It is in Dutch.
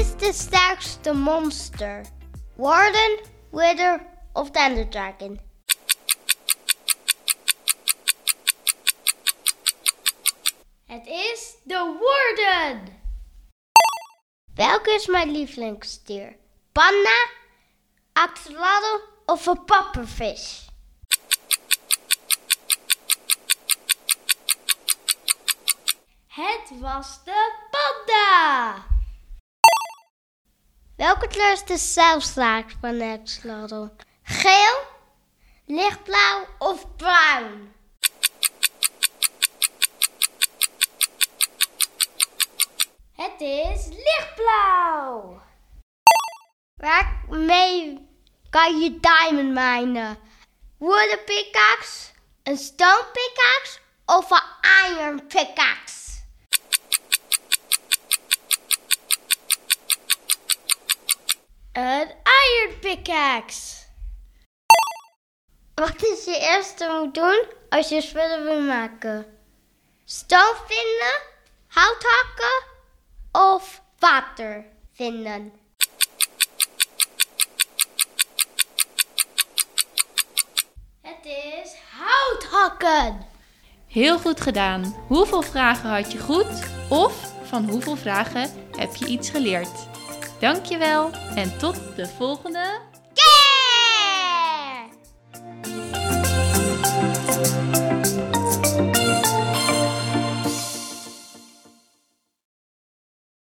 het sterkste monster? Warden, Wither of Thunder Dragon? Het is de Warden. Welke is mijn lievelingsdier? Panda, axolotl of een pappervis? Het was de panda. Welke kleur is de zelfslaak van de axolotl? Geel, lichtblauw of bruin? Het is lichtblauw. Waarmee kan je diamond minen? Wooden pickaxe, een stone pickaxe of een iron pickaxe? Een iron pickaxe. Wat is je eerste moet doen als je spullen wil maken? Stoom vinden, hout hakken of water vinden? Het is hout hakken. Heel goed gedaan. Hoeveel vragen had je goed? Of van hoeveel vragen heb je iets geleerd? Dankjewel en tot de volgende